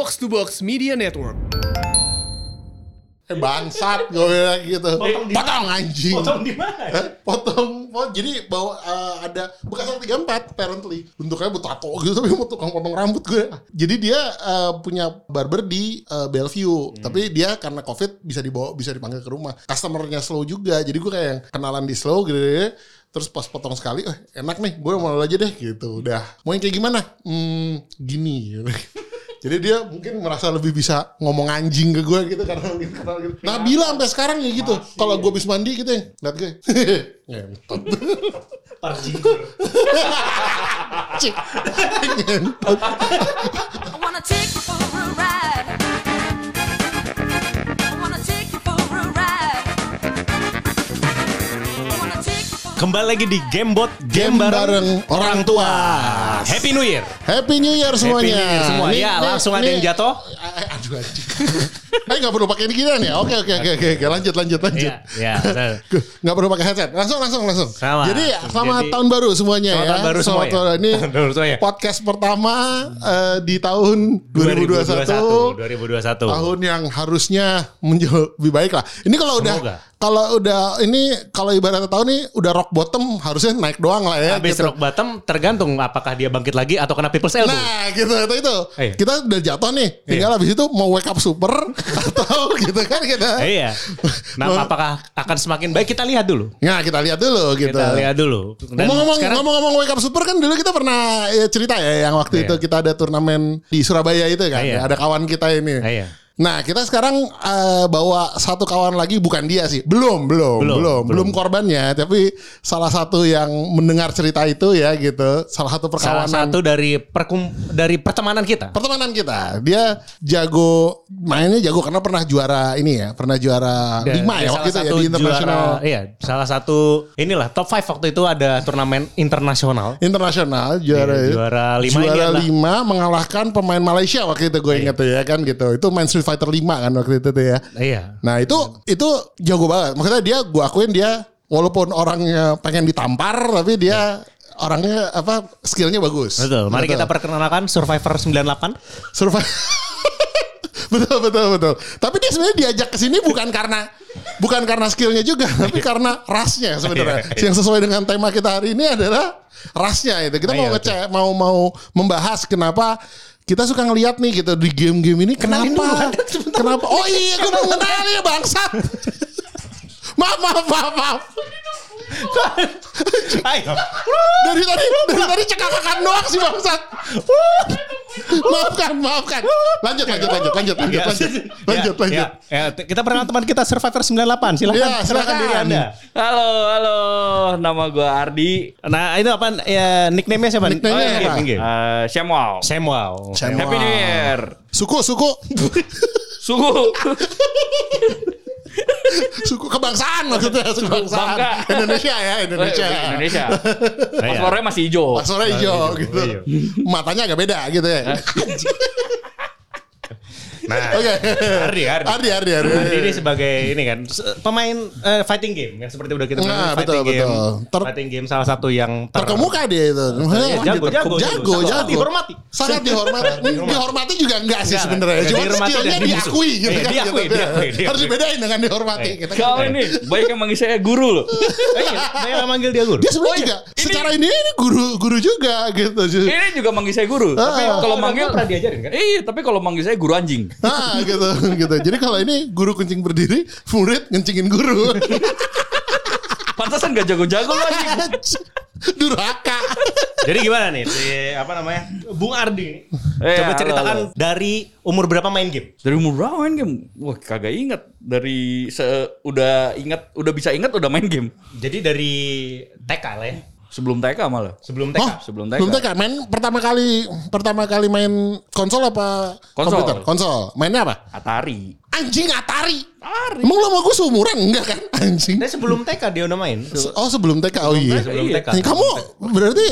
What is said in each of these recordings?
Box to Box Media Network. Eh bangsat gue bilang gitu. Potong di Potong anjing. Potong di mana? Hah? Potong, oh, jadi bawa eh, ada bekas 34 apparently bentuknya tato gitu tapi mau tukang potong rambut gue. Jadi dia eh, punya barber di eh, Bellevue, tapi dia karena covid bisa dibawa bisa dipanggil ke rumah. Customernya slow juga, jadi gue kayak yang kenalan di slow gitu. Terus pas potong sekali, eh enak nih, gue mau aja deh gitu. Udah, mau yang kayak gimana? Hmm, gini. Jadi dia mungkin merasa lebih bisa ngomong anjing ke gue gitu karena mungkin kenal gitu. Nabila sampai sekarang ya gitu. Kalau gue habis mandi gitu ya, liat gue. Ngentot. Parjingkur. Ngentot. Kembali lagi di Gamebot Game bareng orang tua. Happy New Year. Happy New Year semuanya. New Year semua. Nih, Ya, nih, langsung ada yang jatuh. Eh, Aduh anjing. Eh nggak perlu pakai ini ginian ya? Oke oke oke oke lanjut lanjut lanjut. Iya, iya. Nggak perlu pakai headset. Langsung langsung langsung. Sama. Jadi selamat Jadi- tahun baru semuanya Selamat ya. tahun baru semua Selamat ya. Ini semua ya. podcast pertama eh, di tahun 2021. 2021. tahun yang harusnya menjauh lebih baik lah. Ini kalau udah. Kalau udah ini kalau ibaratnya tahun ini udah rock bottom harusnya naik doang lah ya. Habis gitu. rock bottom tergantung apakah dia bangkit lagi atau kena people's elbow. Nah gitu itu itu. Iya. Kita udah jatuh nih. Tinggal habis itu mau wake up super atau gitu kan kita. iya. Nah, apakah akan semakin baik kita lihat dulu. Nah kita lihat dulu gitu. Kita lihat dulu. Ngomong-ngomong ngomong-ngomong wake up super kan dulu kita pernah ya, cerita ya yang waktu Iya. itu kita ada turnamen di Surabaya itu kan. Iya. Ada kawan kita ini. Iya. Nah, kita sekarang eh, bawa satu kawan lagi bukan dia sih. Belum, belum, Belum, belum, belum, korbannya, tapi salah satu yang mendengar cerita itu ya gitu. Salah satu salah perkawanan satu dari perkum dari pertemanan kita. pertemanan kita. Dia jago mainnya jago karena pernah juara ini ya, pernah juara lima ya salah waktu itu ya di internasional. juara- iya, salah satu inilah top 5 waktu itu ada turnamen internasional. internasional juara Iya, juara lima juara adalah- lima mengalahkan pemain Malaysia waktu itu gue inget tuh ya kan gitu itu main Street Fighter 5 kan waktu itu tuh ya. Iya. nah itu itu jago banget. Maksudnya dia gue akuin dia walaupun orangnya pengen ditampar tapi dia orangnya apa skillnya bagus. Betul. Mari kita perkenalkan Survivor 98. survive betul betul betul. Tapi dia sebenarnya diajak ke sini bukan karena bukan karena skillnya juga tapi karena rasnya sebenarnya. Iya, yang sesuai dengan tema kita hari ini adalah rasnya itu. Kita mau Iya, ngecek mau mau membahas kenapa kita suka ngelihat nih gitu di game-game ini Kenalin kenapa? kenapa? Oh iya gue mau kenalin ya bangsat. Maaf maaf maaf maaf. Dari tadi dari tadi cekakakan doang sih bangsat maafkan maafkan lanjut lanjut lanjut lanjut lanjut lanjut lanjut Ya, lanjut ya, ya, kita perkenalkan teman kita Survivor 98. Silakan, Ya, silakan silakan. diri Anda. Halo, halo. Nama gue Ardi. Nah, itu apa ya nickname-nya siapa? Nickname-nya Oh, iya, apa? game, game. Eh, Samuel. Samuel. Samuel. Happy New Year. suku suku Suku. suku kebangsaan maksudnya suku kebangsaan Bangga. Indonesia ya Indonesia Eh, Indonesia. Iya. Paspornya masih hijau. paspornya hijau gitu hijau. matanya agak beda gitu ya Nah, oke Ardi, Ardi. Ardi Ardi Ardi Ardi ini sebagai ini kan pemain eh, fighting game yang seperti udah kita bilang, Nah, fighting betul, game. betul. Ter- fighting game salah satu yang ter- terkemuka dia itu Iya, jago, jago, jago jago. jago Sangat dihormati. sangat dihormati dihormati juga enggak sih sebenarnya cuma Dihormati skillnya diakui gitu Iya, kan diakui, diakui, harus dibedain dengan dihormati Iya. kita kan Kau ini baik yang manggil saya guru loh. Eh, iya, saya manggil dia guru. dia sebenarnya Oh, juga secara ini ini guru guru juga gitu Ini juga manggil saya guru. Tapi Ah. kalau manggil pernah diajarin kan? Iya, tapi kalau manggil saya guru anjing. Nah gitu gitu. Jadi kalau ini guru kencing berdiri, murid ngencingin guru. Pantasan gak jago-jago lu anjing. Durhaka. Jadi gimana nih si apa namanya? Bung Ardi. Eh, Coba halo, ceritakan halo. dari umur berapa main game? Dari umur berapa main game? Wah, kagak inget. Dari se udah ingat, udah bisa ingat udah main game. Jadi dari TK lah ya. Sebelum TK malah. Sebelum TK. Oh, Sebelum TK. belum TK. Main pertama kali pertama kali main konsol apa Konsol. komputer? Konsol. Mainnya apa? Atari. Anjing Atari. Emang lo sama gue seumuran? Enggak kan? Anjing. Nah, sebelum TK dia udah main. Oh sebelum TK, oh iya. Sebelum Iya. TK. Nih, kamu berarti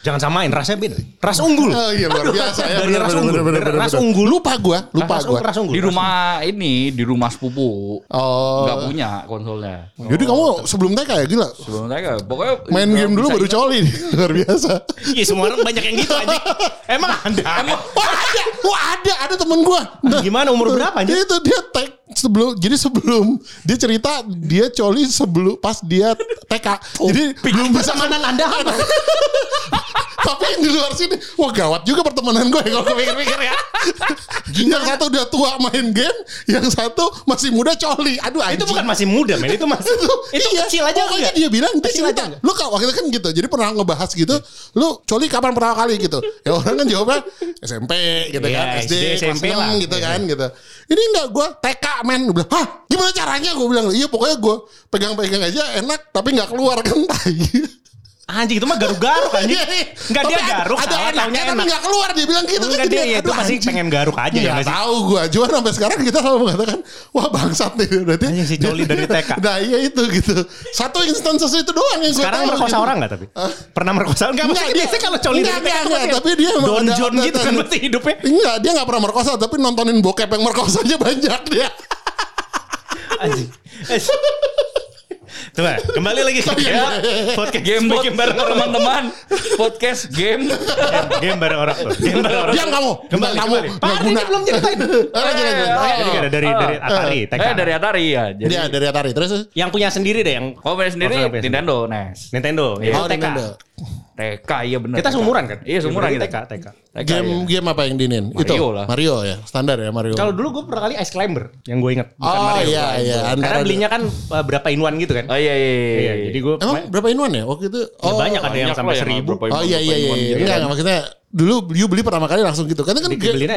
Jangan samain rasnya beda. Ras unggul. Oh iya luar biasa ya. Dari bener, ras bener, unggul. bener, bener, ras bener. unggul. Lupa gua, lupa unggul, ras unggul. Di rumah ini, di rumah sepupu. Oh. Nggak punya konsolnya. Jadi kamu sebelum TK ya gila. Sebelum mereka, pokoknya Main game dulu baru coli nih. Luar biasa. Iya semua orang banyak yang gitu anjing. Emang Anda? Wah ada, wah ada, ada temen gua. Nah, Gimana umur berapa anjing? Dia itu dia think sebelum jadi sebelum dia cerita dia coli sebelum pas dia TK. jadi belum bisa Pertemanan Anda apa? tapi yang di luar sini wah gawat juga pertemanan gue kalau pikir-pikir ya. yang satu udah tua main game, yang satu masih muda coli. Aduh anjing. Itu bukan masih muda men, itu masih itu iya, kecil aja pokoknya enggak? dia bilang dia Kecil cerita lu kak waktu itu kan gitu jadi pernah ngebahas gitu lu coli kapan pertama kali gitu ya orang kan jawabnya SMP gitu kan SD, SD, SMP 6 lah. gitu Iya. kan gitu ini enggak gue TK men gue bilang hah? Gimana caranya? Gue bilang iya pokoknya gue pegang-pegang aja enak tapi nggak keluar kan Anjing itu mah garuk-garuk anjing. Iya, iya. Enggak dia garuk, ada salah enaknya tapi enak. nggak keluar dia bilang gitu Enggak kan dia ya itu pasti pengen garuk aja ya Nggak nggak sih? tahu gue cuma sampai sekarang kita selalu mengatakan wah bangsat nih berarti Anjing si coli dari TK. nah iya itu gitu satu instansi itu doang yang Sekarang tahu, merkosa gitu. orang enggak tapi? Pernah merkosa? Enggak, Enggak, maksudnya dia- kalau enggak, dari TK enggak, enggak, tapi dia Don John gitu kan berarti hidupnya. Enggak, dia nggak pernah merkosa tapi nontonin bokep yang merkosanya banyak dia. Anjing. Tuh, Pak, kembali lagi ke iya, podcast Game bot, game bareng orang teman-teman. Podcast game. Game, game bareng orang tuh. Game bareng orang. Diam kamu, Kembali, kamu Pak, ini belum ceritain. Oh, Jadi ada dari dari Atari, TK. Eh dari Atari ya. Jadi Dia dari Atari terus. Yang punya sendiri deh yang Oh punya sendiri Nintendo NES. Nintendo. Oh. Nintendo. TK iya benar. Kita seumuran kan? Iya seumuran kita. TK, TK. TK, Game iya. game apa yang dinin? Mario Itu lah. Mario ya, standar ya Mario. Kalau dulu gue pernah kali Ice Climber yang gue inget. Bukan Oh Mario. iya iya. Karena belinya kan uh, berapa in one gitu kan. Oh iya iya. iya. Iya, jadi gue Emang berapa in one ya waktu itu? Ya, banyak ada yang banyak sampai seribu. Oh iya iya iya. iya. gitu Enggak, enggak, maksudnya dulu you beli pertama kali langsung gitu. Karena kan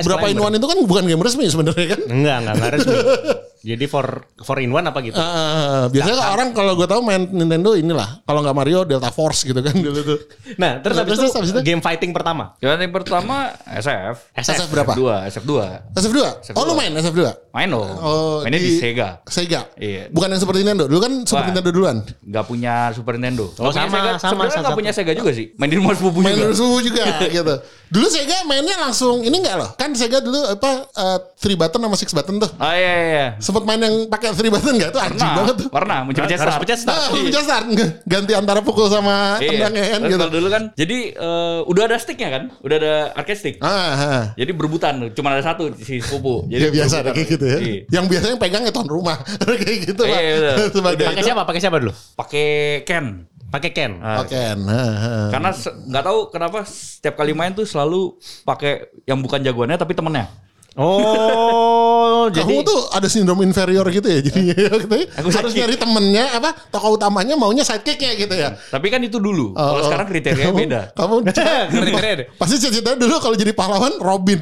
berapa in one itu kan bukan game resmi sebenarnya kan. Enggak, enggak, enggak resmi. Jadi for for in one apa gitu. Ah, biasanya kan orang kalau gue tahu main Nintendo inilah kalau nggak Mario Delta Force gitu kan dulu tuh. Nah, terus habis Terus, itu itu? game fighting pertama. Yang pertama SF. SF berapa? Dua, SF2. SF2? Oh lu main SF2? Main dong. Oh, Mainnya di, Sega. Sega. Iya. Bukan yang Super Nintendo. Dulu kan Super Wah. Nintendo duluan. Gak punya Super Nintendo. Oh, sama, Sega. sama, Sebenarnya sama, nggak punya Sega juga sih. Main di rumah sepupu Main juga. dulu subuh juga gitu. Dulu Sega mainnya langsung ini enggak loh. Kan Sega dulu apa uh, three button sama six button tuh. Oh iya iya. iya. Sempet main yang pakai three button enggak tuh anjing banget tuh. pernah mencet-mencet Harus start. pencet start. Nah, pencet start. ganti antara pukul sama Iya. tendangnya kan gitu. kalau dulu kan, jadi eh, udah ada sticknya kan, udah ada arcade stick. Ah, ah. Jadi berebutan, cuma ada satu si sepupu. Ya Jadi biasa berebutan. kayak gitu ya. Iya. Yang biasanya yang pegang ya tuan rumah. kayak gitu Iya, lah. betul. Sebagai Pakai siapa? Pakai siapa dulu? Pakai Ken. Pakai Ken. Nah, Oke. nah, Karena se- nggak tahu kenapa setiap kali main tuh selalu pakai yang bukan jagoannya tapi temennya. Oh, jadi Kamu tuh ada sindrom inferior gitu ya jadinya ya, gitu ya. Aku harus sidekick. nyari temennya apa tokoh utamanya maunya sidekicknya gitu ya. Tapi kan itu dulu. Kalau Oh, oh. sekarang kriterianya Kamu- beda. Kamu Keren-keren. pasti cita-cita dulu kalau jadi pahlawan Robin.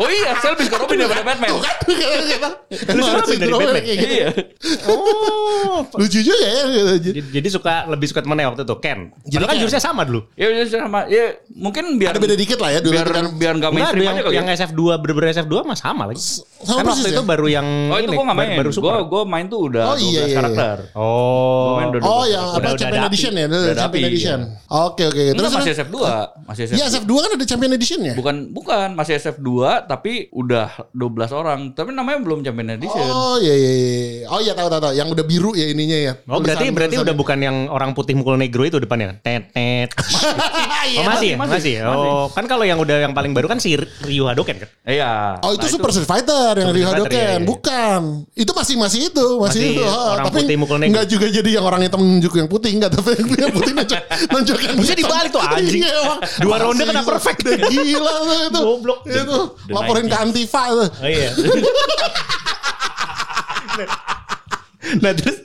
Oh iya, saya lebih suka Robin daripada Batman. Tuh kan kata-kata. Lu suka Robin dari Batman? Gitu. Iya. Oh. Lucu juga ya. gitu. Jadi suka lebih suka temennya waktu itu Ken. Jadi kan jurusnya sama dulu. Ya udah sama. Ya mungkin biar ada beda dikit lah ya dulu biar kan. biar nggak Enggak, mainstream yang, aja kali. yang ya. SF2 bener-bener SF2 mah sama lagi. Sama kan waktu ya? itu baru yang Oh itu gua nggak main. baru super. Gua gua main tuh udah Oh, iya, 12 iya, karakter. Oh. Oh 12 yang apa Champion Edition ya? Champion Edition. iya. Oke oke. Terus masih terus- SF2, masih SF2. Iya SF2 kan ada Champion Edition ya? Bukan bukan masih SF2 tapi udah 12 orang. Tapi namanya belum Champion Edition. Oh iya iya iya. Oh iya tahu tahu tahu. Yang udah biru ya ininya ya. Oh berarti Tulisan- berarti tulisan- udah bukan yang orang putih mukul negro itu depannya. Tet tet. Iya, oh masih, ya? masih, masih. ya? Oh kan kalau yang udah yang paling baru kan si Ryu Hadoken kan. Iya. Oh itu Nah, Super Street Fighter yang Ryu Hadoken, iya, iya. bukan. Itu masih masih itu, masih, Masih itu. Orang tapi putih mukul negro. enggak juga jadi yang orang hitam nunjuk yang putih enggak, tapi yang putih nunjuk nunjuk yang Bisa dibalik tuh, anjing. Iya. Dua ronde Masih kena perfect. Gila tuh itu. Goblok. Itu laporin ke 90s. Antifa tuh. Oh iya. nah terus,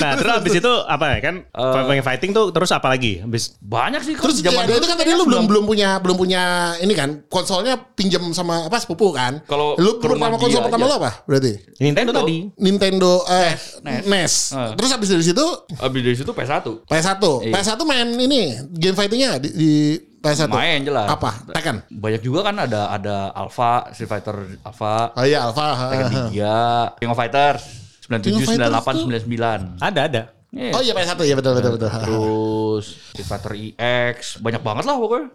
nah terus abis itu apa ya kan? Uh, fighting tuh terus apa lagi? Abis banyak sih kan Terus zaman itu kan tadi lu belum belum punya belum punya ini kan konsolnya pinjam sama apa sepupu kan? Kalau lu pertama konsol pertama lu apa berarti? Nintendo, Nintendo. tadi. Nintendo eh NES. NES. Ah. Terus habis dari situ Abis dari situ PS1. PS1. Iya. PS1 main ini game fightingnya di, di PS1. Main jelas. Apa? Tekken. Banyak juga kan ada ada Alpha, Street Fighter Alpha, Oh iya Alpha. Tekken 3, King of Fighters, 97, Fighters 98, tuh- 99. Ada ada. Iya. Oh iya PS1 ya betul betul betul. Terus Street Fighter EX, banyak banget lah pokoknya.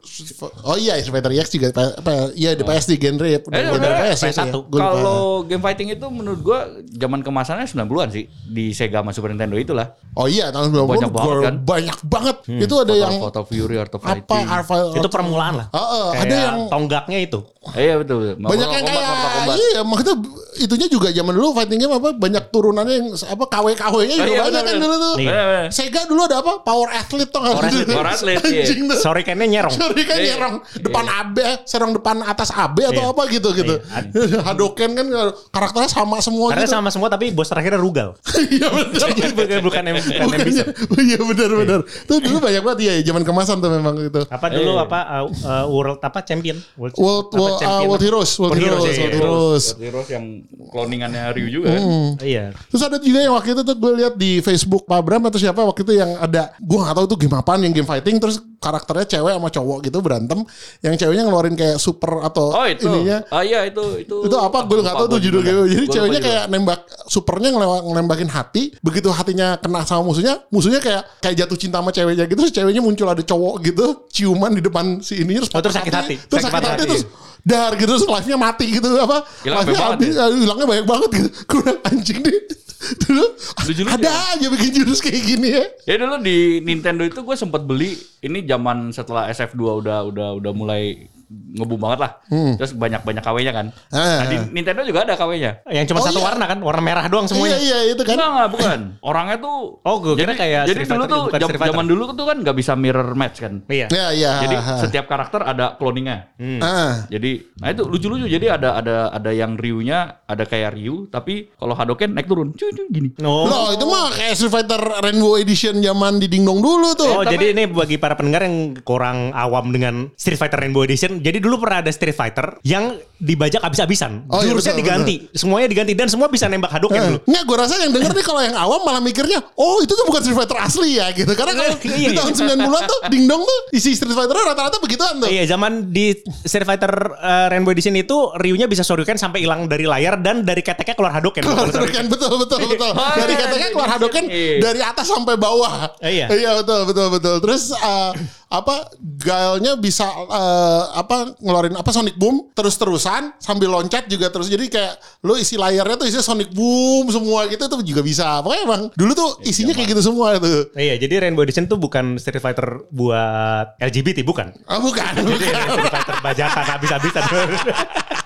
Oh iya Street Fighter EX juga apa iya di PS di genre ya. Eh, udah udah, PS ya, PS1. ya. Gua lupa. Kalau game fighting itu menurut gua zaman kemasannya 90-an sih di Sega sama Super Nintendo itulah. Oh iya tahun 90 Banyak banget kan? banyak banget. Itu ada Total yang Fatal Fury, Art of apa Fighting. Alpha Itu permulaan lah. Heeh, Kayak ada yang tonggaknya itu. Iya betul. betul. banyak yang kayak iya maksudnya itunya juga zaman dulu fighting game apa banyak turunannya yang apa KW KW-nya juga Oh, iya, banyak kan dulu tuh. Iya. Bener, bener. Sega dulu ada apa? Power Athlete gak? Power Athlete. Power Athlete, iya. Tuh. Sorry kayaknya nyerong. Sorry kan Iya. nyerong depan AB, serong depan atas AB atau Iya. apa gitu gitu. Iya. Hadoken kan karakternya sama semua Karena gitu. sama semua tapi bos terakhirnya Rugal. Iya benar. bukan bukan yang bukan yang bisa. Iya benar benar. Tuh dulu banyak banget ya zaman kemasan tuh memang gitu. Apa dulu apa uh, uh, world apa champion? World, World World, uh, champion World? Heroes, World, World Heroes, Heroes, iya, World iya. Heroes. World Heroes yang cloningannya Ryu juga kan. Iya. Terus ada juga yang waktu itu tuh gue lihat di Facebook Pak Bram atau siapa waktu itu yang ada gue gak tahu itu game apaan yang game fighting terus karakternya cewek sama cowok gitu berantem yang ceweknya ngeluarin kayak super atau Oh itu. ininya Ah iya itu itu. itu apa gue nggak Lupa tahu tuh judul game jadi Gua ceweknya juga. kayak nembak supernya ngelewa- ngelembakin hati begitu hatinya kena sama musuhnya musuhnya kayak kayak jatuh cinta sama ceweknya gitu terus ceweknya muncul ada cowok gitu ciuman di depan si ini terus Oh, terus patah sakit hati. terus Sakit sakit hati hati. terus dar gitu terus life-nya mati gitu apa Hilang life-nya banyak banget habis hilangnya banyak banget gitu bilang, anjing nih dulu Lucu-lucu ada aja bikin jurus kayak gini ya. Ya dulu di Nintendo itu gue sempet beli ini zaman setelah SF2 udah udah udah mulai ngebum banget lah. Terus banyak-banyak KW-nya kan. Hmm. Ah. Nah, di Nintendo juga ada KW-nya. Yang cuma Oh, satu iya. warna kan, warna merah doang iya semuanya. iya itu kan Enggak, enggak, bukan. Orangnya tuh Oh, gua kira kayak Jadi dulu tuh Fighter. zaman dulu tuh kan nggak bisa mirror match kan. Iya. ya iya Jadi ah, setiap karakter ada cloningnya. ah. Jadi, nah itu lucu-lucu. Jadi ada ada ada yang Ryu-nya ada kayak Ryu, tapi kalau Hadoken naik turun, cuy cuy gini. No. Loh itu mah kayak Street Fighter Rainbow Edition zaman di Dingdong dulu tuh Oh, jadi ini bagi para pendengar yang kurang awam dengan Street Fighter Rainbow Edition. Jadi dulu pernah ada Street Fighter yang dibajak abis-abisan. Oh, iya, Jurusnya betul, diganti. Semuanya diganti dan semua bisa nembak Hadouken dulu. Nggak, gue rasa yang denger nih kalau yang awam malah mikirnya, oh itu tuh bukan Street Fighter asli ya gitu. Karena kalau Iya, di iya. tahun 90-an tuh Dingdong tuh isi Street Fighter rata-rata begituan tuh. Iya, zaman di Street Fighter uh, Rainbow Edition itu Ryu-nya bisa Shoryuken sampai hilang dari layar dan dari keteknya keluar Hadouken. Keluar Hadouken, betul betul betul. Dari iya, iya, keluar iya, Hadouken iya. dari atas sampai bawah. Iya. Iya betul betul betul. Terus uh, apa Gailnya bisa uh, apa ngeluarin apa Sonic Boom terus-terusan sambil loncat juga terus. Jadi kayak lo isi layarnya tuh isinya Sonic Boom semua gitu tuh juga bisa. Pokoknya emang dulu tuh isinya kayak gitu semua tuh. Iya, jadi Rainbow Edition tuh bukan Street Fighter buat LGBT, bukan. Ah, bukan, Jadi bukan. Street Fighter bajakan habis-habisan.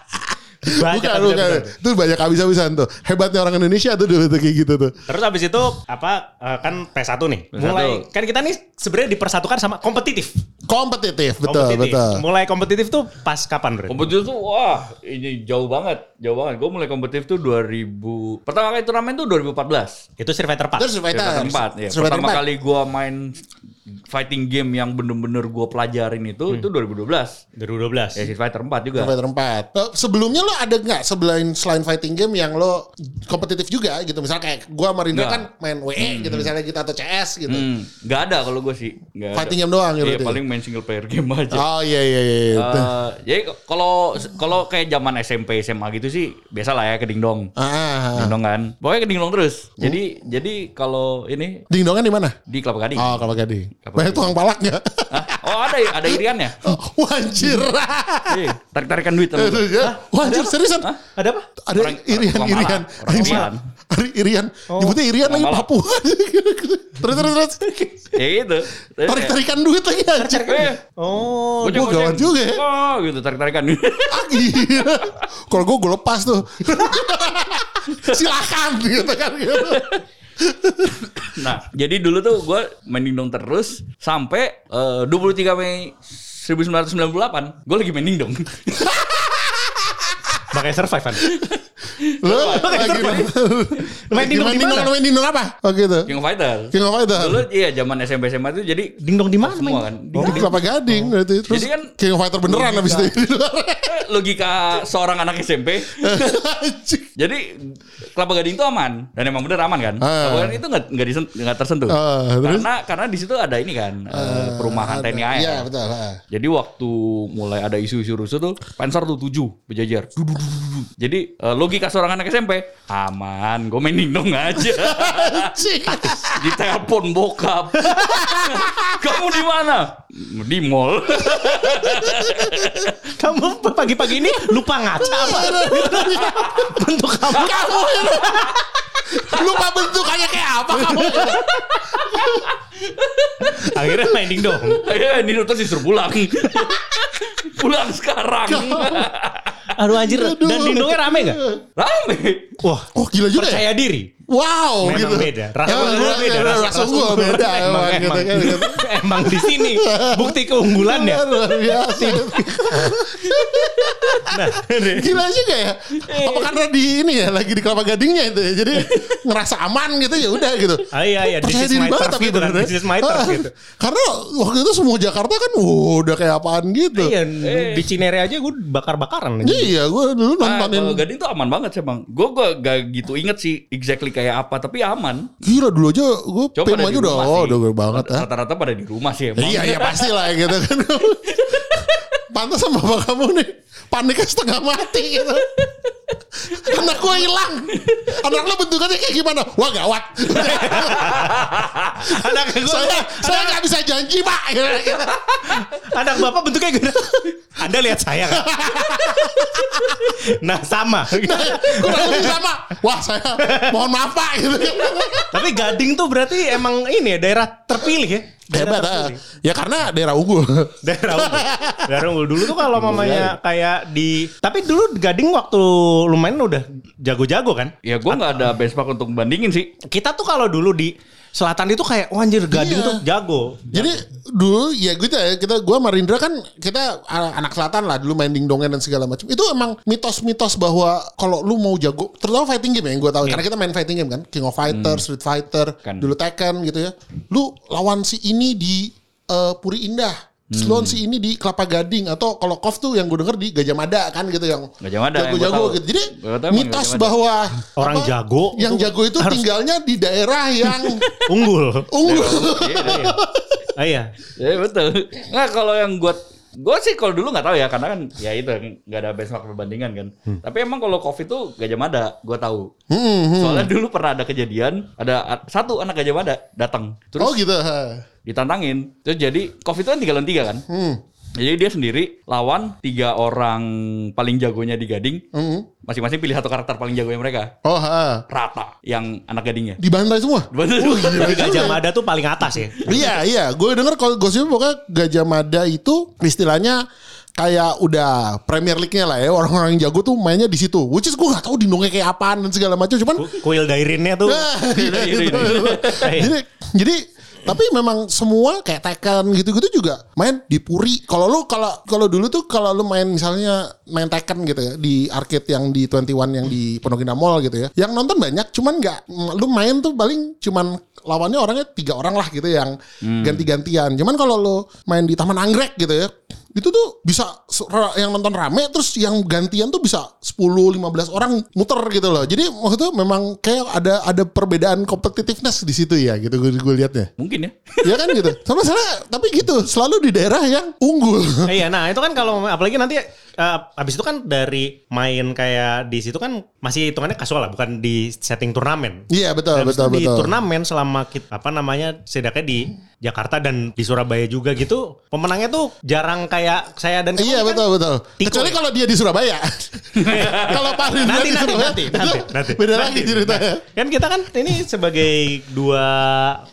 Bukan, Bajakan bukan. habis-habisan. Itu banyak habis-habisan tuh. Hebatnya orang Indonesia tuh dulu tuh kayak gitu tuh. Terus habis itu apa eh, kan PS1 nih. PS1. Mulai kan kita nih sebenarnya dipersatukan sama kompetitif. Kompetitif, betul, Kompetitif. betul. Mulai kompetitif tuh pas kapan, Ren? Kompetitif tuh wah ini jauh banget, jauh banget. Gue mulai kompetitif tuh 2000. Pertama kali turnamen tuh 2014. Itu Fighter 4. Terus Street Fighter. Street Fighter 4 ya. Pertama 4. kali gua main fighting game yang bener-bener gua pelajarin itu itu 2012. 2012. Ya Street Fighter 4 juga. Street Fighter 4. Eh, Sebelumnya lo ada nggak selain selain fighting game yang lo kompetitif juga gitu? Misalnya kayak gua sama Rindra kan main WE gitu misalnya kita atau CS gitu. Hmm, nggak ada kalau gue sih. Nggak Fighting ada. game doang ya Iya, berarti? paling main single player game aja. Oh iya iya iya. iya. Eh, jadi kalau kalau kayak zaman SMP SMA gitu sih biasa lah ya ke dingdong. Ah, ah, ah. Dingdong kan. Pokoknya ke dingdong terus. Jadi jadi kalau ini Dingdongan di mana? di Kelapa Gading. Oh, Kelapa Gading. Kelapa Banyak Gading. tukang palak nggak? Hah? Oh ada ada iriannya. Oh, Wanjir. Iya, tarik-tarikan duit. Ya, Wanjir seriusan? Ada apa? Ada Orang- irian orang irian. Orang. Malang. Ada irian. Nyebutnya irian lagi. Papua. terus terus terus. Ya gitu. Tarik tarikan duit lagi anjir. eh, Oh, gua gawat goceng. juga ya. Oh gitu tarik-tarikan duit. Ah, iya. Kalau gue gue lepas tuh. Silakan gitu kan gitu. Nah, jadi dulu tuh gue main dingdong terus sampai eh, 23 Mei 1998 gue lagi main dingdong. makanya survive kan. Lu lagi Main dindong di mana? Main dindong apa? Oh gitu. King of Fighter. King of Fighter. Dulu iya zaman SMP SMA itu jadi Dingdong di mana? semua main? kan. Oh, kelapa gading berarti. Terus Jadi kan King of Fighter beneran abis itu. Eh, logika seorang anak SMP. Jadi kelapa gading itu aman dan emang bener aman kan. Ah. Kelapa gading itu nggak nggak nggak tersentuh. Ah, terus? karena karena di situ ada ini kan eh, perumahan TNI AL. Iya betul. ah. Jadi waktu mulai ada isu-isu rusuh tuh Panzer tuh tujuh berjajar. Du, du, du, du, du. Jadi eh, logika seorang anak SMP aman, gue main dingdong aja. Anjing. Ditelepon bokap. Kamu di mana? Di mall. Kamu pagi-pagi ini lupa ngaca apa? Bentuk kamu. Kamu. Lupa bentukannya kayak apa kamu? Akhirnya main dingdong. Akhirnya ini terus disuruh pulang. pulang sekarang. Aduh anjir. Dan dingdongnya rame gak? Rame. Wah, Oh gila juga ya. percaya diri. Wow Memang gitu. beda. Rasa Emang gua- beda. Rasa- Rasa rasa gua gua beda beda. emang gitu Emang, kan. gitu. Emang di sini bukti keunggulannya. Luar biasa. Nah, Gila juga ya. Apa karena di ini ya lagi di kelapa gadingnya itu ya. Jadi ngerasa aman gitu ya udah gitu. ah, iya iya, this Percaya is diri my banget tapi gitu kan. bener. This is my turf Ah, gitu. Karena waktu itu semua Jakarta kan udah kayak apaan gitu. Iya, di Cinere aja gue bakar-bakaran. Iya, gue dulu Ah, nontonin. kalau Gading tuh aman banget sih bang. Gue gua gak gitu inget sih exactly kayak apa, tapi aman. Gila dulu aja gue PM aja udah oh udah gue banget ya. Rata-rata pada di rumah sih emang. Iya iya pasti lah gitu kan. Pantas sama bapak kamu nih paniknya setengah mati gitu. Anak gue hilang. Anak lo bentukannya kayak gimana? Wah gawat. Anak gue, saya saya nggak bisa janji pak. Anak bapak bentuknya gede. Anda lihat saya kan? nah sama. Kurang lebih sama. Wah saya mohon maaf pak. Gitu. Tapi Gading tuh berarti emang ini ya daerah terpilih ya. Hebat ah. Ya karena daerah unggul. Daerah unggul. Daerah unggul dulu tuh kalau mamanya kayak di tapi dulu Gading waktu lumayan udah jago-jago kan. Ya gue nggak ada benchmark untuk bandingin sih. Kita tuh kalau dulu di selatan itu kayak wah anjir Gading Iya. tuh jago. Jadi dulu ya gitu ya kita gua sama Rindra kan kita anak selatan lah dulu main dingdongan dan segala macam. Itu emang mitos-mitos bahwa kalau lu mau jago terutama fighting game ya yang gua tahu karena kita main fighting game kan King of Fighter, Street Fighter, Kan. dulu Tekken gitu ya. Lu lawan si ini di eh, Puri Indah. Terus lawan si ini di Kelapa Gading atau kalau KOF tuh yang gue denger di Gajah Mada kan gitu yang Gajah Mada jago-jago gitu. Jadi tahu mitos bahwa Orang jago yang jago itu harus- tinggalnya di daerah yang Unggul. unggul. Iya, iya. Ya betul. Nah kalau yang gue gue sih kalau dulu nggak tahu ya karena kan ya itu nggak ada benchmark perbandingan kan. Tapi emang kalau covid itu Gajah Mada gue tahu. Hmm, Soalnya dulu pernah ada kejadian ada satu anak Gajah Mada datang terus Oh gitu. ditantangin. Terus jadi covid itu kan tiga lawan tiga kan. Hmm. Jadi dia sendiri lawan tiga orang paling jagonya di Gading. Hmm. Masing-masing pilih satu karakter paling jagonya mereka. Oh, ha. Rata yang anak gadingnya. dibantai semua. Betul. Tapi Gajah Mada tuh paling atas ya. iya, iya. Gue denger kalau gosipnya pokoknya Gajah Mada itu istilahnya kayak udah Premier League-nya lah ya. Orang-orang yang jago tuh mainnya di situ. Which is gue gak tahu dindongnya kayak apaan dan segala macam. Cuman Ku- Kuil Dairinnya tuh. Nah, Iya, iya, iya. jadi jadi tapi memang semua kayak Tekken gitu-gitu juga main di Puri. Kalau lu kalau kalau dulu tuh kalau lu main misalnya main Tekken gitu ya di arcade yang di 21 yang di Pondok Indah Mall gitu ya. Yang nonton banyak cuman nggak lu main tuh paling cuman lawannya orangnya tiga orang lah gitu yang ganti-gantian. Cuman kalau lu main di Taman Anggrek gitu ya itu tuh bisa yang nonton rame terus yang gantian tuh bisa 10 15 orang muter gitu loh. Jadi maksudnya memang kayak ada ada perbedaan competitiveness di situ ya gitu gue gue liatnya. Mungkin ya. Ya kan gitu. Sama salah tapi gitu selalu di daerah yang unggul. Iya, nah itu kan kalau apalagi nanti eh, abis itu kan dari main kayak di situ kan masih hitungannya kasual lah, bukan di setting turnamen. Iya betul Dan betul di betul. turnamen selama kita, apa namanya setidaknya di Jakarta dan di Surabaya juga gitu, pemenangnya tuh jarang kayak saya dan Iya kan betul betul. Tiko Kecuali ya? kalau dia di Surabaya. kalau Pak Rindra Nanti, di nanti, Surabaya, nanti, nanti, nanti. beda Nanti. lagi ceritanya. Kan kita kan ini sebagai dua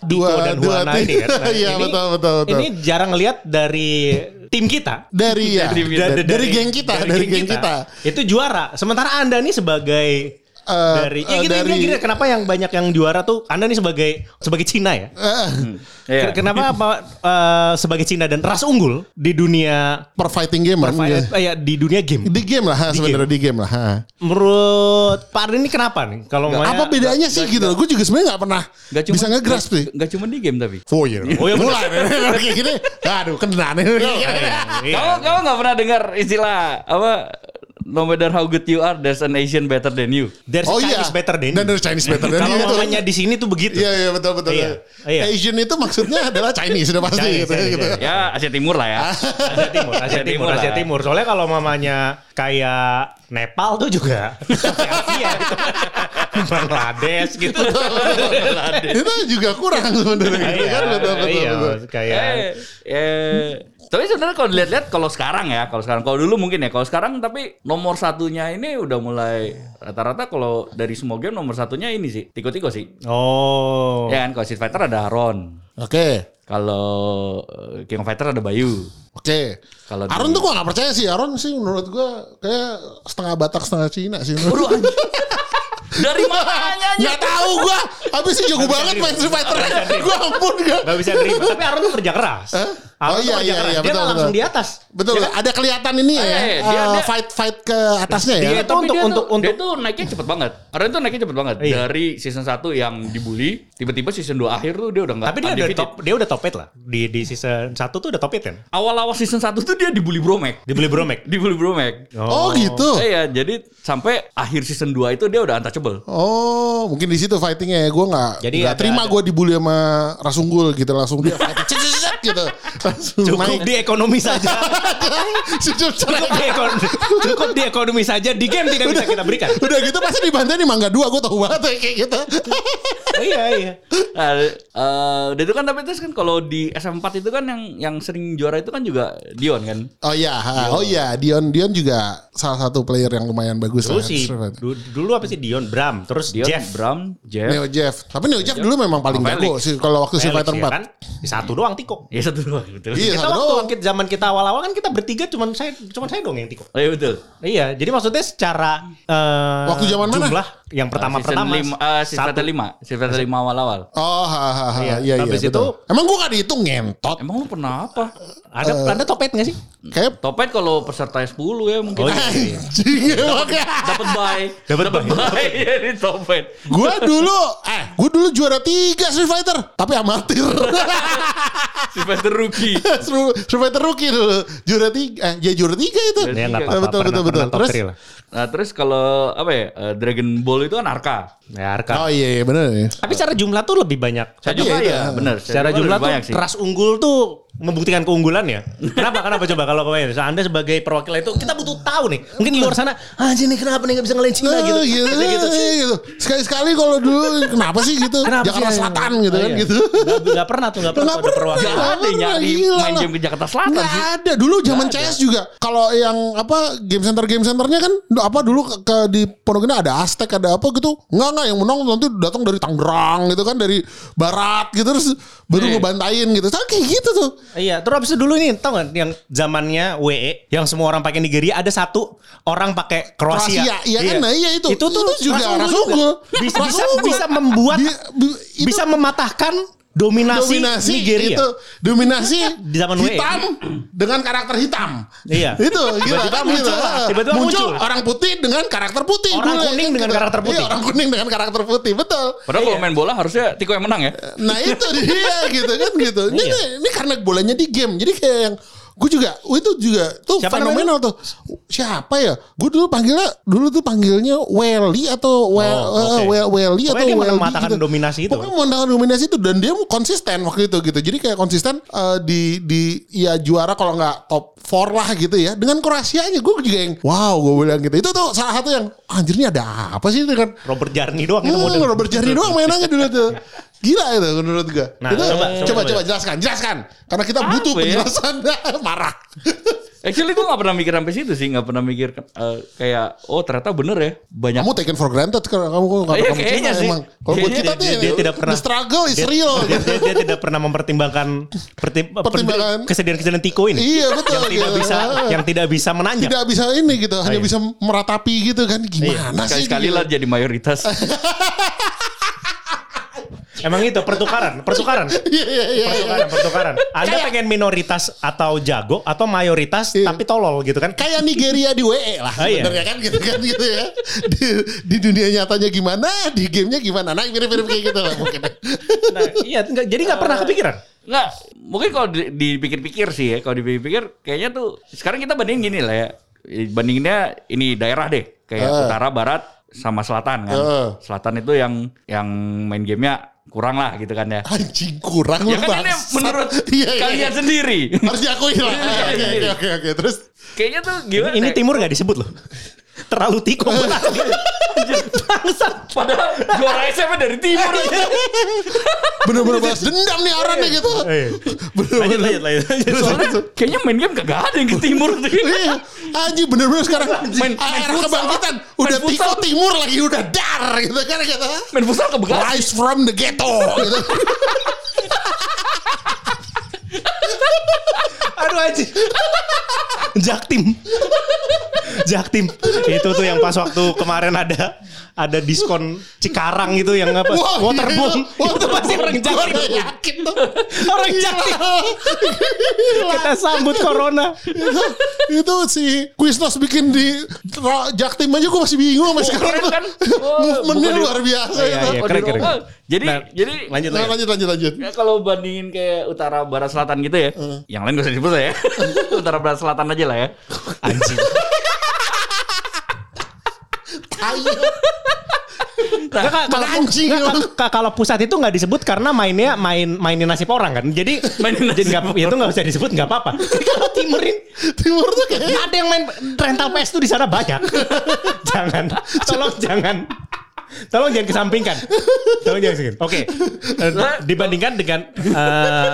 Dua- Tiko dan dua Huana tim. ini kan. Iya, betul, betul, betul. Ini jarang lihat dari tim kita. Dari ya, Dari- dari, dari, geng kita, dari, geng kita. Itu juara. Sementara Anda nih sebagai eh, dari ya eh, gini, dari gini, gini, kenapa yang banyak yang juara tuh Anda nih sebagai sebagai Cina ya? eh, Iya. Ken- Kenapa apa eh, sebagai Cina dan ras unggul di dunia per fighting game kan, eh, ya, di dunia game? di game lah ha, sebenarnya di game lah. ha. Menurut Pak Ardi ini kenapa nih? Kalau Apa bedanya sih gitu? Gue juga sebenarnya nggak pernah Gak cuma bisa ngegrasp sih. Gak cuma di game tapi. Oh iya. Oh iya, mulai kayak gini. Aduh, kena nih. Iya. Kamu kamu nggak pernah dengar istilah apa? No matter how good you are, there's an Asian better than you. There's Oh iya. Chinese better than Dan you. there's Chinese better than Kalau you itu. mamanya di sini tuh begitu. Iya iya betul betul. Iya, iya. Asian itu maksudnya adalah Chinese sudah pasti Chinese, gitu. Chinese, gitu. Chinese. Ya Asia Timur lah ya. Asia Timur, Asia Asia Timur, Asia. Timur. Soalnya kalau mamanya kayak Nepal tuh juga Asia gitu. Bangladesh gitu. itu juga kurang sebenarnya gitu kan betul betul. iya, betul. kayak Eh, eh, tapi sebenarnya kalau dilihat-lihat kalau sekarang ya, kalau sekarang, kalau dulu mungkin ya, kalau sekarang tapi nomor satunya ini udah mulai rata-rata kalau dari semua game nomor satunya ini sih, Tiko-Tiko sih. oh. Ya kan, kalau Street Fighter ada Aaron. Oke. Kalau eh, King of Fighter ada Bayu. Oke. Kalau di- Aaron tuh gua gak percaya sih. Aaron sih menurut gua kayak setengah Batak setengah Cina sih. Waduh. Dari mananya? Gak tahu gua. Habis sih jago banget main Street Fighter. Gua ampun gak. Gak bisa terima. Tapi Aaron tuh kerja keras. Oh Aaron tuh iya, iya, keras. iya, Dia betul, langsung betul. di atas. Betul, Ya kan? ada kelihatan ini ya, Eh, dia- dia- fight fight ke atasnya ya. Dia- itu Tapi untuk- dia untuk- tuh, dia untuk- tuh naiknya cepet banget. Aaron tuh naiknya cepet banget. Iya. Dari season 1 yang dibully, tiba-tiba season 2 akhir tuh dia udah nggak Tapi dia udah top, dia udah top 8 lah. Di di season 1 tuh udah top 8 kan? Awal-awal season 1 tuh dia dibully Bromek. Dibeli Bromek. Dibully Bromek. Oh, gitu. Iya, jadi sampai akhir season 2 itu dia udah untouchable. Oh, mungkin di situ fightingnya ya. Gue nggak Jadi nggak ada- terima gue dibully sama Rasunggul gitu langsung dia fighting gitu. Langsung Cukup naik. di ekonomi saja. Cukup cukup di ekonomi, cukup di ekonomi saja. Di game tidak bisa kita berikan. Udah gitu pasti dibantai di Mangga 2 gue tahu banget ya, kayak gitu. iya iya. Nah, eh, udah itu kan tapi terus kan kalau di SM4 itu kan yang yang sering juara itu kan juga Dion kan. Oh iya, ha. oh iya, Dion Dion juga salah satu player yang lumayan bagus Dulu lah. sih, du- dulu apa sih Dion Bram, terus Dion, Jeff. Bram, Jeff. Neo Jeff. Tapi Neo Jeff dulu memang paling Felix. jago sih kalau waktu Street Felix, Fighter ya 4. kan? Satu doang Tiko. Ya satu doang betul. Iya, kita waktu doang. kita zaman kita awal-awal kan kita bertiga cuman saya cuman saya dong yang Tiko. Oh, iya betul. Iya, jadi maksudnya secara eh, Waktu zaman mana? Yang pertama-pertama season 5 uh, Street Fighter 5, Street Fighter 5 awal-awal. Oh, ha, ha, ha. Iya. iya iya Habis betul. itu- Emang gua gak dihitung ngentot. Emang lu pernah apa? Ada Eh. ada topet nggak sih? Kayak Topet kalau peserta 10 ya mungkin. Oh, iya. Dapat buy. Dapat Dapat buy ya di Topet. Gua dulu eh gua dulu juara 3 Street Fighter, tapi amatir. Street Fighter rookie. Street Fighter rookie dulu. Juara 3 eh ya juara 3 itu. Ya tiga. Betul, betul, betul. Terus? Nah, terus kalau apa ya? eh, Dragon Ball itu kan Arka. Ya, Arka. Oh iya iya benar ya. Tapi secara jumlah tuh lebih banyak. Saya Tapi juga ya itu, ya, ah. benar. Secara jumlah tuh banyak sih. ras unggul tuh membuktikan keunggulan ya. Kenapa? Kenapa coba kalau kalian Anda sebagai perwakilan itu kita butuh tahu nih. Mungkin di luar sana, anjir nih kenapa nih nggak bisa ngelain Cina Nah, gitu. gitu, Gitu, gitu. gitu. Sekali-sekali kalau dulu kenapa sih gitu? Kenapa Jakarta sih? Selatan gitu Oh, kan iya. gitu. Nggak, nggak pernah tuh, nggak pernah Nggak ada pernah. perwakilan. Gak ada Nggak nyari main game ke Jakarta Selatan Nggak sih. ada dulu zaman CS juga. Kalau yang apa game center game centernya kan apa dulu ke, di Pondok Indah ada Aztec ada apa gitu. Enggak enggak yang menang nanti datang dari Tangerang gitu kan dari barat gitu terus baru Iya. ngebantain gitu. Sama kayak gitu tuh. Iya, terus abis itu dulu ini tau gak yang zamannya WE yang semua orang pakai Nigeria ada satu orang pakai Kroasia. Kroasia, iya kan? Nah, iya itu. Itu tuh Itu juga ras ras unggul unggul. Bisa bisa bisa membuat Bi- bi- itu bisa mematahkan dominasi, dominasi Nigeria. itu dominasi Di zaman WE. hitam dengan karakter hitam. Iya. Itu gila Tiba-tiba kan muncul gitu. lah, tiba-tiba muncul. orang putih dengan karakter putih. Orang dulu kuning kan dengan gitu. karakter putih. Iya, orang kuning dengan karakter putih, betul. Padahal kalau main bola harusnya Tiko yang menang ya. Nah itu dia gitu kan gitu. Ini, Iya. ini karena bolanya di game. Jadi kayak yang gue juga, itu juga tuh Siapa fenomenal tuh. Siapa ya? Gue dulu panggilnya dulu tuh panggilnya Welly atau Wel, Oh, eh, oke. Wel- Welly Pokoknya atau dia Weldy mematahkan dominasi itu. Pokoknya mematahkan dominasi itu dan dia konsisten waktu itu gitu. Jadi kayak konsisten eh, di di ya juara kalau nggak top 4 lah gitu ya. Dengan Kroasianya gue juga yang wow gue bilang gitu. Itu tuh salah satu yang anjir ini ada apa sih dengan Robert Jarni doang itu Hmm, model. Robert Jarry doang mainannya dulu tuh. Gila itu menurut gue. Nah, itu, coba, coba, coba, coba, jelaskan, jelaskan. Karena kita butuh ya? Marah. Actually gue gak pernah mikir sampai situ sih, gak pernah mikir eh, kayak oh ternyata bener ya banyak. Kamu taken for granted karena kamu kalau Iya, kamu kayaknya Cina sih. emang. Kalau buat kita dia- tuh dia tidak pernah- the struggle is Dia- real. Dia, dia, dia tidak pernah mempertimbangkan pertim- Pertimbangan. kesedihan-kesedihan Tiko ini. Iya, betul, Yang tidak gitu. bisa yang tidak bisa menanjak. Tidak bisa ini gitu, hanya iya. bisa meratapi gitu kan. Gimana sih? Sekali-sekali gitu? lah jadi mayoritas. Emang itu pertukaran, pertukaran. Iya, iya, iya. Pertukaran, pertukaran. Anda pengen minoritas atau jago atau mayoritas Iya. tapi tolol gitu kan? Kayak Nigeria di WE lah Ah, iya. sebenarnya kan gitu kan gitu ya. Di, di dunia nyatanya gimana, di gamenya gimana. Nah mirip-mirip kayak gitu lah mungkin. Nah, iya, enggak, jadi nggak pernah kepikiran. Nggak, mungkin kalau di- dipikir-pikir sih ya, kalau dipikir-pikir kayaknya tuh sekarang kita bandingin gini lah ya. Bandinginnya ini daerah deh, kayak Eh. utara, barat sama selatan kan. Eh. Selatan itu yang yang main gamenya kurang lah gitu kan ya. Anjing kurang Ya lu, kan ini menurut Iya, iya, kalian iya. sendiri. Harus diakui lah. Iya, Oke, iya, Oke iya. oke terus. Kayaknya tuh gimana? Ini ya? timur nggak disebut loh. Terlalu tiko banget. Bangsat. Padahal juara SMA dari timur. Bener-bener balas dendam nih orang nih gitu. Iya. Lanjut, lanjut, lanjut. lanjut. Soalnya kayaknya main game kagak ada yang ke timur tuh. Iya, anjing bener-bener sekarang Main- era kebangkitan udah tiko timur lagi udah dar gitu kan gitu. Main futsal ke Bekasi. Rise from the ghetto gitu. Aduh aja. Jaktim. Jaktim. Itu tuh yang pas waktu kemarin ada ada diskon Cikarang gitu yang apa? Wah, Waterboom. iya. Itu pasti orang Jaktim. yakin tuh. Orang Jaktim. Kita sambut corona. itu, itu si Quiznos bikin di Jaktim aja gue masih bingung sama sekarang kan? Movementnya luar biasa Iya, itu. iya. Keren, keren. Jadi Nah, jadi Lanjut Nah, lanjut. lanjut lanjut. Ya kalau bandingin kayak utara barat selatan gitu ya. Yang lain gak usah disebut lah ya. utara barat selatan aja lah ya. Anjing. Ayo. Nggak, Kak, kalau Anjing, kalau pusat itu nggak disebut karena mainnya main mainin nasib orang kan. Jadi Mainin jadi nggak itu nggak usah disebut nggak apa-apa. Tapi kalau timurin Timur tuh kayak ada yang main rental PS tuh di sana banyak. jangan, tolong jangan. Tolong jangan kesampingkan. Tolong jangan kesampingkan. Oke. Eh, dibandingkan dengan eh,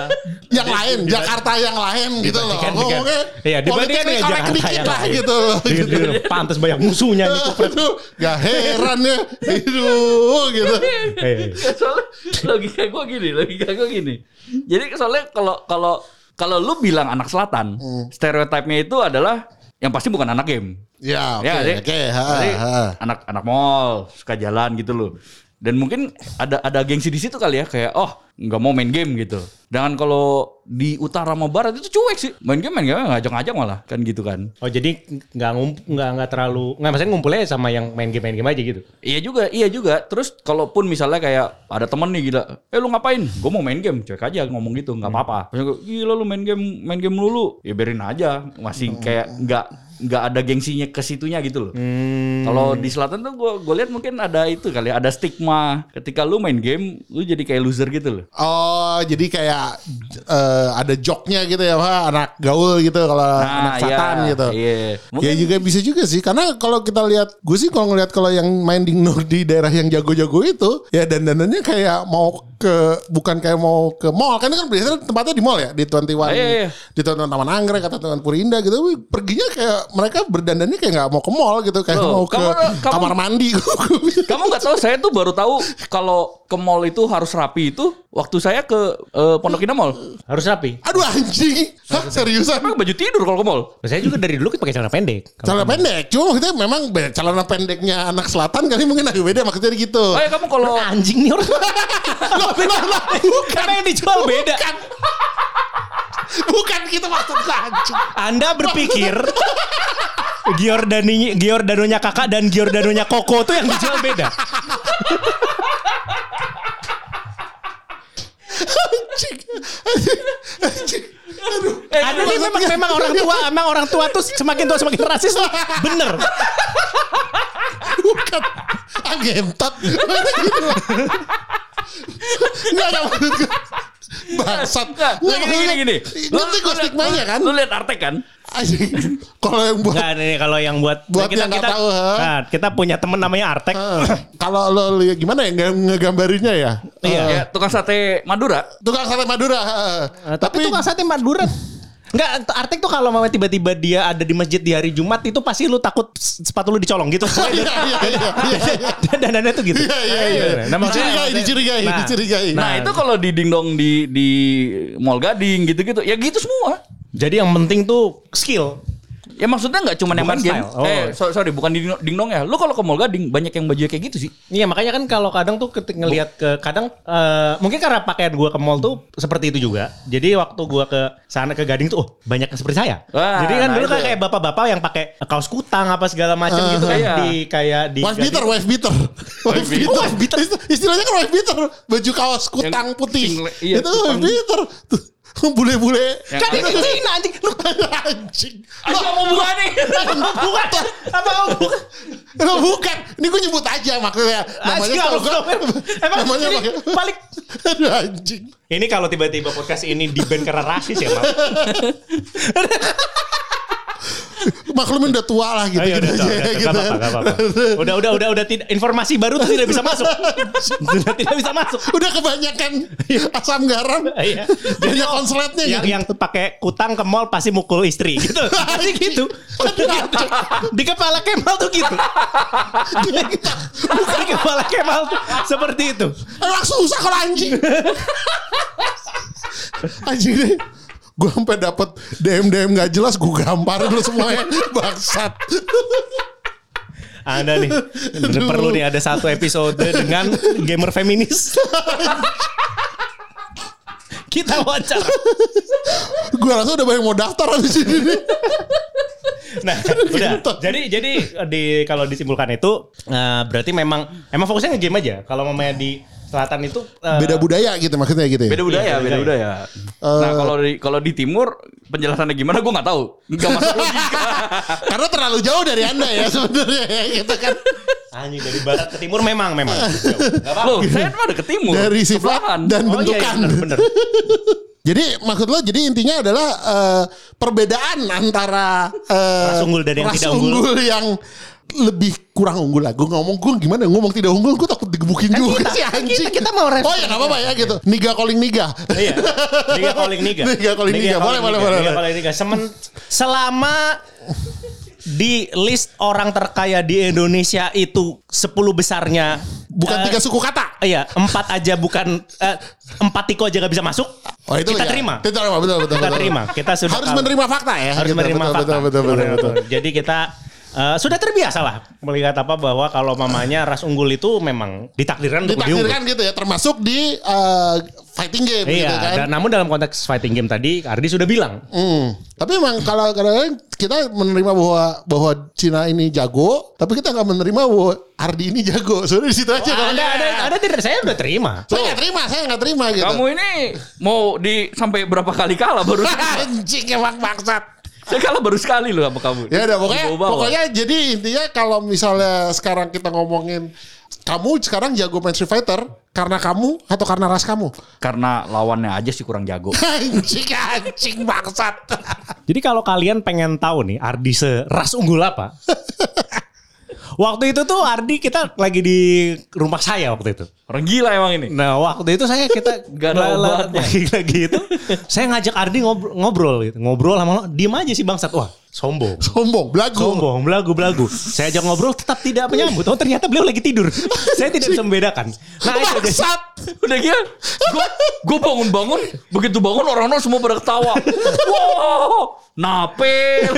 yang lain, Jakarta yang lain gitu loh. Dibandingkan dengan- Ngomongnya iya, dibandingkan politik dengan Jakarta dikit yang lah lain. gitu. dengan- dengan pantas banyak musuhnya nih. Aduh, gak heran ya. Aduh, gitu. Eh, soalnya logika gue gini, logika gue gini. Jadi soalnya kalau kalau kalau lu bilang anak selatan, stereotipnya itu adalah yang pasti bukan anak game. Ya, oke, Ya, oke. ha, jadi ha. anak anak mall suka jalan gitu loh. Dan mungkin ada ada gengsi di situ kali ya kayak oh nggak mau main game gitu. Dengan kalau di utara sama barat itu cuek sih. Main game main game ngajak-ngajak malah kan gitu kan. Oh jadi nggak ngump nggak nggak terlalu nggak maksudnya ngumpulnya sama yang main game main game aja gitu. Iya juga, iya juga. Terus kalaupun misalnya kayak ada temen nih gila, eh lu ngapain? Gue mau main game, cuek aja ngomong gitu, nggak apa-apa. Gua, Gila lu main game, main game melulu, ya biarin aja. Masih kayak nggak nggak ada gengsinya ke situnya gitu loh. Kalau di selatan tuh gue gue lihat mungkin ada itu kali, ada stigma ketika lu main game, lu jadi kayak loser gitu loh. Oh, jadi kayak eh, ada joknya gitu ya, Pak, anak gaul gitu kalau anak satan iya, gitu. Iya. Ya Mungkin juga bisa juga sih karena kalau kita lihat gue sih kalau ngelihat kalau yang main di di daerah yang jago-jago itu ya dandanannya kayak mau ke bukan kayak mau ke mall kan kan biasanya tempatnya di mall ya di 21 Iya, iya, iya. di 21 Taman Anggrek atau Taman Purinda gitu Wih, perginya kayak mereka berdandannya kayak nggak mau ke mall gitu kayak Loh, mau ke kamu- kamu- kamar mandi Kamu nggak tahu saya tuh baru tahu kalau ke mall itu harus rapi itu waktu saya ke eh, Pondok Indah Mall. Harus rapi. aduh anjing Hah, seriusan Emang baju tidur kalau ke mall. Saya juga dari dulu pakai celana pendek. Celana pendek cuma maksudnya memang celana pendeknya anak selatan kali mungkin agak beda maksudnya gitu Oh ya kamu kalau anjing nih orang. Bukan. Karena yang dijual beda. bukan. Gitu maksudku anjing. Anda berpikir Giordani Giordanonya kakak dan Giordanonya Koko tuh yang dijual beda. anjing. Anjing. Anjing. Aduh. Nih memang memang orang tua, memang orang tua tuh semakin tua semakin rasis. Bener. bukan ah gentot Masa gitu nggak nggak maksud gue bangsat Nggak, nggak, gini, gini, gini. nanti gue stigmanya kan Lu lihat Artek kan? kalau yang buat Enggak nih kalau yang buat Buat yang nggak tahu? Nah, kita punya temen namanya Artek. Eh, kalau lo lihat gimana ya nge- ngegambarinya ya Iya. Ya, tukang sate Madura. tukang sate Madura eh. Eh, tapi tukang sate Madura Enggak, Artek tuh kalau mau tiba-tiba dia ada di masjid di hari Jumat itu pasti lu takut sepatu lu dicolong gitu. Iya iya iya iya. Dan dandannya tuh gitu. Iya iya iya. Nah, Dicurigai, dicurigai, Nah, dicurigai. Nah, itu kalau di dingdong di di Mall Gading gitu-gitu, ya gitu semua. Jadi yang penting tuh skill. Ya maksudnya nggak cuma yang game. style. Oh. Eh, so- sorry, bukan di dingdong, ya. Lu kalau ke Mall Gading banyak yang baju kayak gitu sih. Iya makanya kan kalau kadang tuh ketika ngelihat ke kadang eh, mungkin karena pakaian gua ke mall tuh seperti itu juga. Jadi waktu gua ke sana ke Gading tuh oh banyak yang seperti saya. Wah, Jadi kan nah dulu kan kayak bapak-bapak yang pakai kaos kutang apa segala macam Ah, gitu kan iya. di kayak di Wife beater, wife beater. Wife beater. beater. Ist- Istilahnya kan wife beater. Baju kaos kutang putih. single- iya, itu wife beater. Tuh, Bule-bule. Yang Kan itu Cina anjing. Lu Anjing. Ayo mau buka nih. bukan apa bukan? Lo bukan. Ini gue nyebut aja maksudnya. Namanya kalau gue. Emang namanya ini balik Aduh anjing. Ini kalau tiba-tiba podcast ini di ban karena rasis ya. Maklumin udah tua lah gitu. Ayo, gitu udah, aja, udah, gitu. udah, apa-apa, apa-apa. Udah, udah, udah, udah tidak informasi baru tuh tidak bisa masuk. Sudah tidak bisa masuk. Udah kebanyakan asam garam. Iya. Banyak konsletnya yang gitu. yang pakai kutang ke mall pasti mukul istri gitu. Pasti gitu. Di kepala Kemal tuh gitu. Bukan di kepala Kemal tuh seperti itu. Emang susah kalau anjing. anjing deh. Gue sampai dapet DM DM gak jelas gue gamparin lu semuanya bangsat. Anda nih perlu nih ada satu episode dengan gamer feminis. Kita wawancara. gue rasa udah banyak mau daftar abis ini. nih. Nah, udah. Jadi jadi di kalau disimpulkan itu eh, berarti memang emang fokusnya nge-game aja. Kalau mamanya di selatan itu eh, Beda budaya gitu maksudnya gitu ya. Beda budaya, Iya, beda beda budaya. nah, kalau di kalau di timur penjelasannya gimana gue nggak tahu. Nggak masuk logika. Karena terlalu jauh dari anda ya sebenarnya ya, gitu kan. anjing dari barat ke timur memang memang. Jauh. Nggak apa-apa. Loh, saya mah ada ke timur. Dari sifat dan Oh iya, iya bentukan. bener, bener. Jadi maksud lo jadi intinya adalah eh, perbedaan antara eh, Ras unggul dan yang ras tidak unggul. yang lebih kurang unggul lah. Gue ngomong gue gimana ngomong tidak unggul gue takut digebukin Kan juga kita- sih anjing. kita- kita mau Oh ya nggak apa-apa ya gitu. Niga calling niga. Iya. Liga calling niga. Liga calling niga. Boleh, boleh, boleh, boleh. calling niga. Semen, selama di list orang terkaya di Indonesia itu 10 besarnya Bukan eh, tiga suku kata. Iya, empat aja bukan eh, empat tiko aja gak bisa masuk. Oh itu kita ya. terima. Kita terima betul betul. Kita betul. terima. Kita sudah harus kalah. menerima fakta ya. harus Gitu, menerima betul, fakta. Betul betul betul betul. Jadi kita eh, sudah terbiasa lah melihat apa bahwa kalau mamanya ras unggul itu memang ditakdirkan untuk lebih unggul. Ditakdirkan gitu ya termasuk di eh, fighting game Iya, gitu kan. dan namun dalam konteks fighting game tadi Ardi sudah bilang Hmm. Tapi emang kalau kadang-kadang kita menerima bahwa bahwa Cina ini jago, tapi kita nggak menerima bahwa Ardi ini jago. Soalnya di situ aja. ada namanya. ada ada tidak saya udah terima. Saya nggak terima, saya nggak terima gitu. Kamu ini mau di sampai berapa kali kalah baru anjing emang bangsat. Saya kalah baru sekali loh sama kamu. Ya udah pokoknya pokoknya jadi intinya kalau misalnya sekarang kita ngomongin kamu sekarang jago main Street Fighter karena kamu atau karena ras kamu? karena lawannya aja sih kurang jago. Anjing anjing bangsat. Jadi kalau kalian pengen tahu nih Ardi seras unggul apa? waktu itu tuh Ardi kita lagi di rumah saya waktu itu. Orang gila emang ini. Nah waktu itu saya kita Gak ada obatnya. lagi, lagi itu saya ngajak Ardi ngobrol, ngobrol gitu. Ngobrol lama-lama diem aja sih bangsat. Wah sombong. Sombong, belagu. Sombong, belagu, belagu. Saya ajak ngobrol tetap tidak menyambut. Oh ternyata beliau lagi tidur. Saya tidak bisa membedakan. Nah itu dia. Bangsat. Udah gila. Gue bangun-bangun, begitu bangun orang-orang semua pada ketawa. Wow, nape.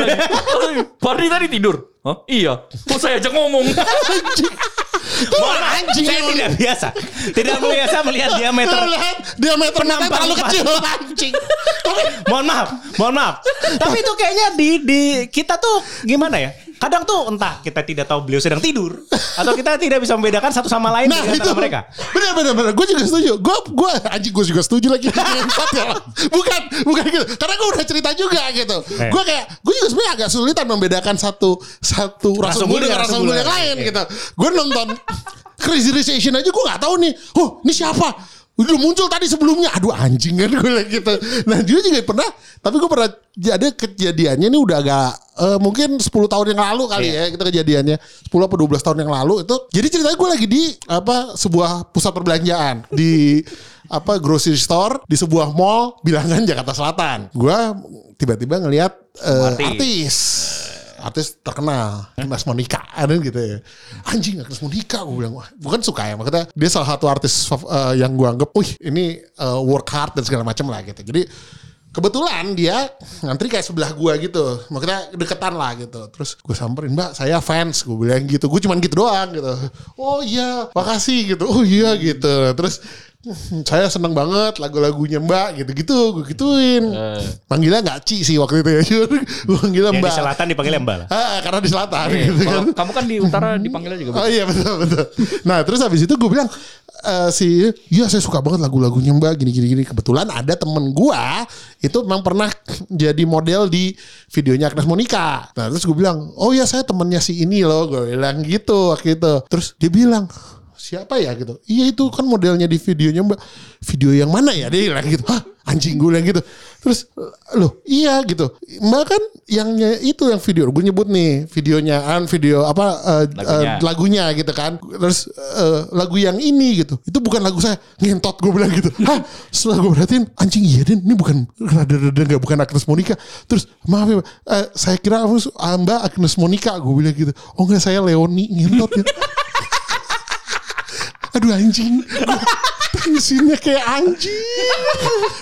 Pardi tadi tidur. Hah? Iya. Kok saya ajak ngomong? Mohon maaf, Anjing saya tidak biasa. Tidak biasa melihat diameter. Terlihat diameter matanya Penampakan terlalu Pak. kecil anjing. Mohon maaf, mohon maaf. Tapi itu kayaknya di di kita tuh gimana ya? Kadang tuh entah kita tidak tahu beliau sedang tidur atau kita tidak bisa membedakan satu sama lain Nah itu. mereka. Bener bener bener Gue juga setuju. Gue gue anjing gue juga setuju lagi. Ya. Bukan Bukan gitu. Karena gue udah cerita juga gitu. Eh. Gue kayak Gue juga sebenarnya agak sulitan Membedakan satu Satu Ras ras unggul unggul dengan dengan ras ras unggul unggul. yang lain lain. gitu. Gue nonton Crazy Rich Asian aja gue gak tahu nih. Oh ini siapa udah muncul tadi sebelumnya. Aduh anjing kan gue gitu. Nah dia juga pernah tapi gue pernah ada kejadiannya ini udah agak eh, mungkin 10 tahun yang lalu kali ya kita kejadiannya. 10 apa 12 tahun yang lalu itu. Jadi ceritanya gue lagi di apa sebuah pusat perbelanjaan. Di apa grocery store di sebuah mall bilangan Jakarta Selatan. Gue tiba-tiba ngelihat eh, Artis. artis artis terkenal. Agnes Monica ada gitu ya. Anjing Agnes Monica gue bilang bukan suka ya. Maksudnya dia salah satu artis eh, yang gue anggap wih ini eh, work hard dan segala macam lah gitu. Jadi kebetulan dia ngantri kayak sebelah gua gitu. Makanya deketan lah gitu. Terus gue samperin mbak saya fans gue bilang gitu. Gue cuman gitu doang gitu. Oh iya makasih gitu. Oh iya gitu. Terus "Hmm, saya seneng banget lagu-lagunya mbak gitu-gitu gue gituin manggilnya nggak Ci sih waktu itu ya gue manggilnya Yang di mbak selatan dipanggilnya Mbak lah. Ah, karena di selatan Iya, gitu kan. kamu kan di utara dipanggilnya juga. Oh iya betul betul. Nah terus habis itu gue bilang eh, si iya saya suka banget lagu-lagunya mbak gini gini gini. Kebetulan ada temen gua itu memang pernah jadi model di videonya Agnes Monica. Nah terus gue bilang oh iya saya temennya si ini loh gue bilang gitu waktu itu. Terus dia bilang siapa ya gitu. Iya itu kan modelnya di videonya mbak. Video yang mana ya dia bilang gitu. Hah anjing gue bilang gitu. Terus loh iya gitu. Mbak kan yang nye- itu yang video gue nyebut nih videonya kan video apa eh, Lagunya. eh, lagunya gitu kan. Terus eh, lagu yang ini gitu. Itu bukan lagu saya. Ngentot gue bilang gitu. Hah? Setelah gue perhatiin anjing iya Den ini bukan rada-rada nggak bukan Agnes Monica. Terus maaf ya Mbak, eh, saya kira ah, Mbak Agnes Monica gue bilang gitu. Oh enggak saya Leoni ngentot ya. Aduh anjing. Tensinya kayak anjing.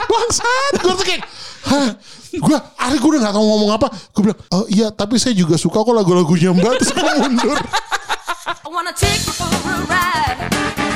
Bangsat. Gue tuh kayak. Hah? Gue, hari gue udah gak tau ngomong apa. Gue bilang, oh iya tapi saya juga suka kok lagu-lagunya mbak. Terus gue mundur. I wanna take you for a ride.